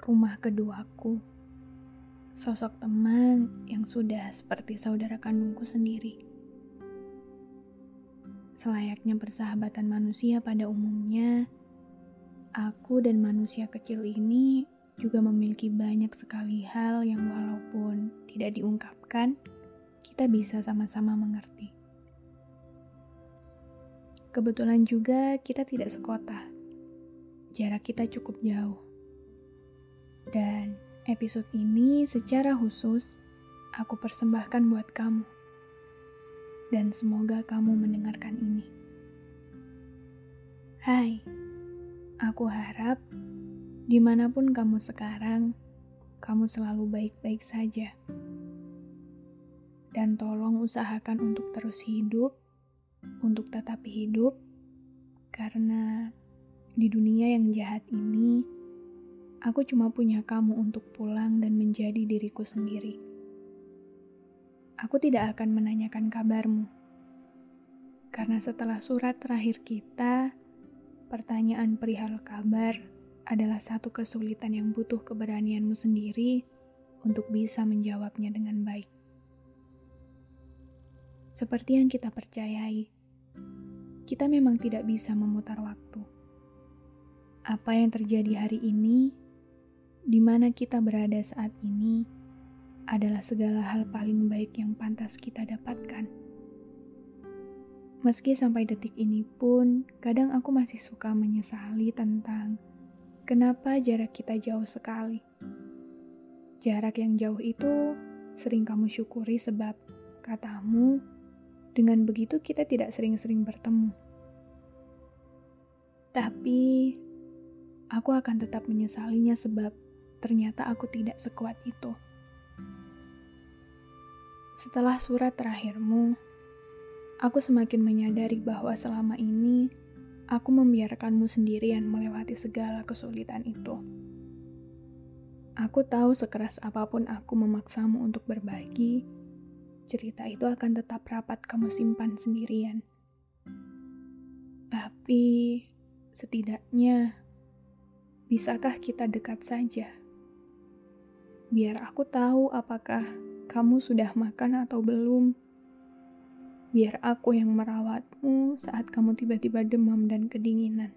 rumah keduaku, sosok teman yang sudah seperti saudara kandungku sendiri. Selayaknya persahabatan manusia pada umumnya, aku dan manusia kecil ini juga memiliki banyak sekali hal yang walaupun tidak diungkapkan, kita bisa sama-sama mengerti. Kebetulan juga kita tidak sekota jarak kita cukup jauh. Dan episode ini secara khusus aku persembahkan buat kamu. Dan semoga kamu mendengarkan ini. Hai, aku harap di mana pun kamu sekarang, kamu selalu baik-baik saja. Dan tolong usahakan untuk terus hidup, untuk tetap hidup, karena di dunia yang jahat ini, aku cuma punya kamu untuk pulang dan menjadi diriku sendiri. Aku tidak akan menanyakan kabarmu, karena setelah surat terakhir kita, pertanyaan perihal kabar adalah satu kesulitan yang butuh keberanianmu sendiri untuk bisa menjawabnya dengan baik. Seperti yang kita percayai, kita memang tidak bisa memutar waktu apa yang terjadi hari ini, di mana kita berada saat ini, adalah segala hal paling baik yang pantas kita dapatkan. Meski sampai detik ini pun, kadang aku masih suka menyesali tentang kenapa jarak kita jauh sekali. Jarak yang jauh itu sering kamu syukuri sebab katamu, dengan begitu kita tidak sering-sering bertemu. Tapi aku akan tetap menyesalinya sebab ternyata aku tidak sekuat itu. Setelah surat terakhirmu, aku semakin menyadari bahwa selama ini aku membiarkanmu sendirian melewati segala kesulitan itu. Aku tahu sekeras apa pun aku memaksamu untuk berbagi, cerita itu akan tetap rapat kamu simpan sendirian. Tapi setidaknya Bisakah kita dekat saja? Biar aku tahu apakah kamu sudah makan atau belum. Biar aku yang merawatmu saat kamu tiba-tiba demam dan kedinginan.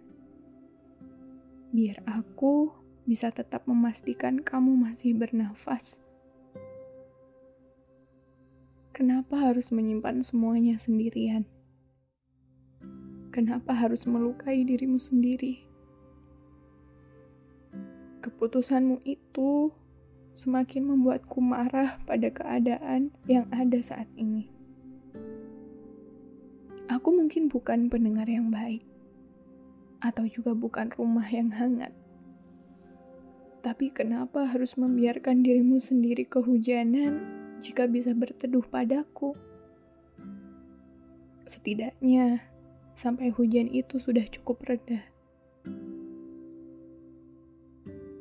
Biar aku bisa tetap memastikan kamu masih bernafas. Kenapa harus menyimpan semuanya sendirian? Kenapa harus melukai dirimu sendiri? Keputusanmu itu semakin membuatku marah pada keadaan yang ada saat ini. Aku mungkin bukan pendengar yang baik, atau juga bukan rumah yang hangat. Tapi kenapa harus membiarkan dirimu sendiri kehujanan jika bisa berteduh padaku? Setidaknya, sampai hujan itu sudah cukup reda.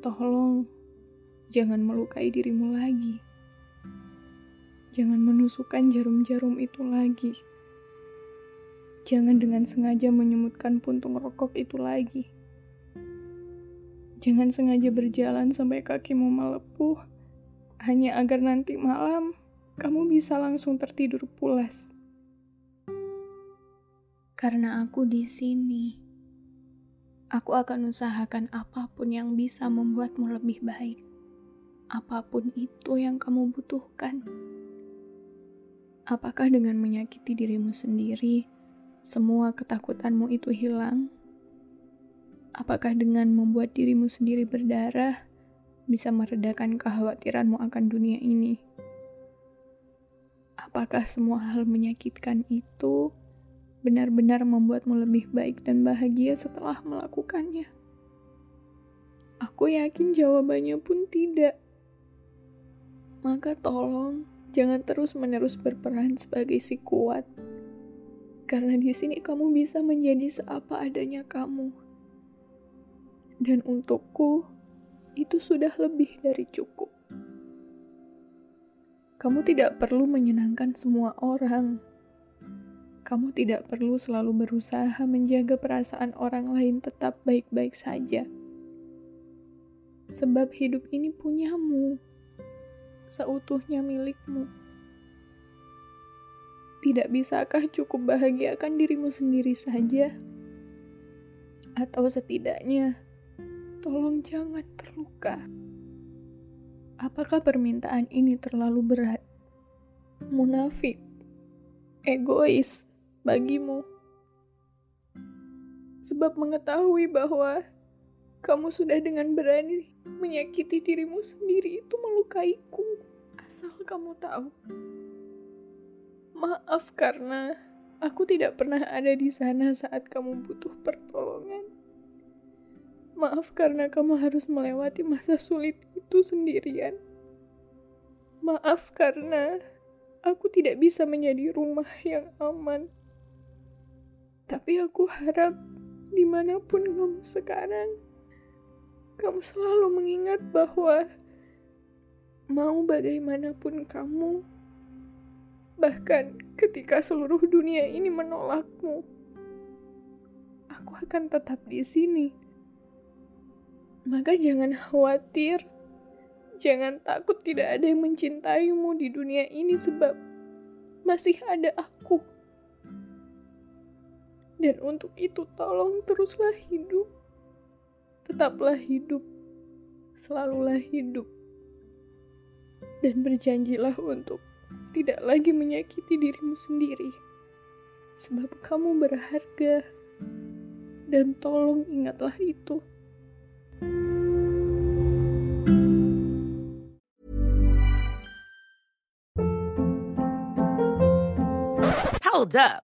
Tolong, jangan melukai dirimu lagi. Jangan menusukkan jarum-jarum itu lagi. Jangan dengan sengaja menyemutkan puntung rokok itu lagi. Jangan sengaja berjalan sampai kakimu melepuh, hanya agar nanti malam kamu bisa langsung tertidur pulas. Karena aku di sini Aku akan usahakan apa pun yang bisa membuatmu lebih baik. Apa pun itu yang kamu butuhkan. Apakah dengan menyakiti dirimu sendiri, semua ketakutanmu itu hilang? Apakah dengan membuat dirimu sendiri berdarah bisa meredakan kekhawatiranmu akan dunia ini? Apakah semua hal menyakitkan itu benar-benar membuatmu lebih baik dan bahagia setelah melakukannya? Aku yakin jawabannya pun tidak. Maka tolong jangan terus-menerus berperan sebagai si kuat. Karena di sini kamu bisa menjadi seapa adanya kamu. Dan untukku, itu sudah lebih dari cukup. Kamu tidak perlu menyenangkan semua orang kamu tidak perlu selalu berusaha menjaga perasaan orang lain tetap baik-baik saja. Sebab hidup ini punyamu, seutuhnya milikmu. Tidak bisakah cukup bahagiakan dirimu sendiri saja? Atau setidaknya, tolong jangan terluka. Apakah permintaan ini terlalu berat? Munafik, egois, bagimu. Sebab mengetahui bahwa kamu sudah dengan berani menyakiti dirimu sendiri itu melukaiku. Asal kamu tahu. Maaf karena aku tidak pernah ada di sana saat kamu butuh pertolongan. Maaf karena kamu harus melewati masa sulit itu sendirian. Maaf karena aku tidak bisa menjadi rumah yang aman. Tapi aku harap di mana pun kamu sekarang, kamu selalu mengingat bahwa mau bagaimanapun kamu, bahkan ketika seluruh dunia ini menolakmu, aku akan tetap di sini. Maka jangan khawatir, jangan takut tidak ada yang mencintaimu di dunia ini sebab masih ada aku. Dan untuk itu tolong teruslah hidup. Tetaplah hidup. Selalulah hidup. Dan berjanjilah untuk tidak lagi menyakiti dirimu sendiri. Sebab kamu berharga. Dan tolong ingatlah itu. Hold up.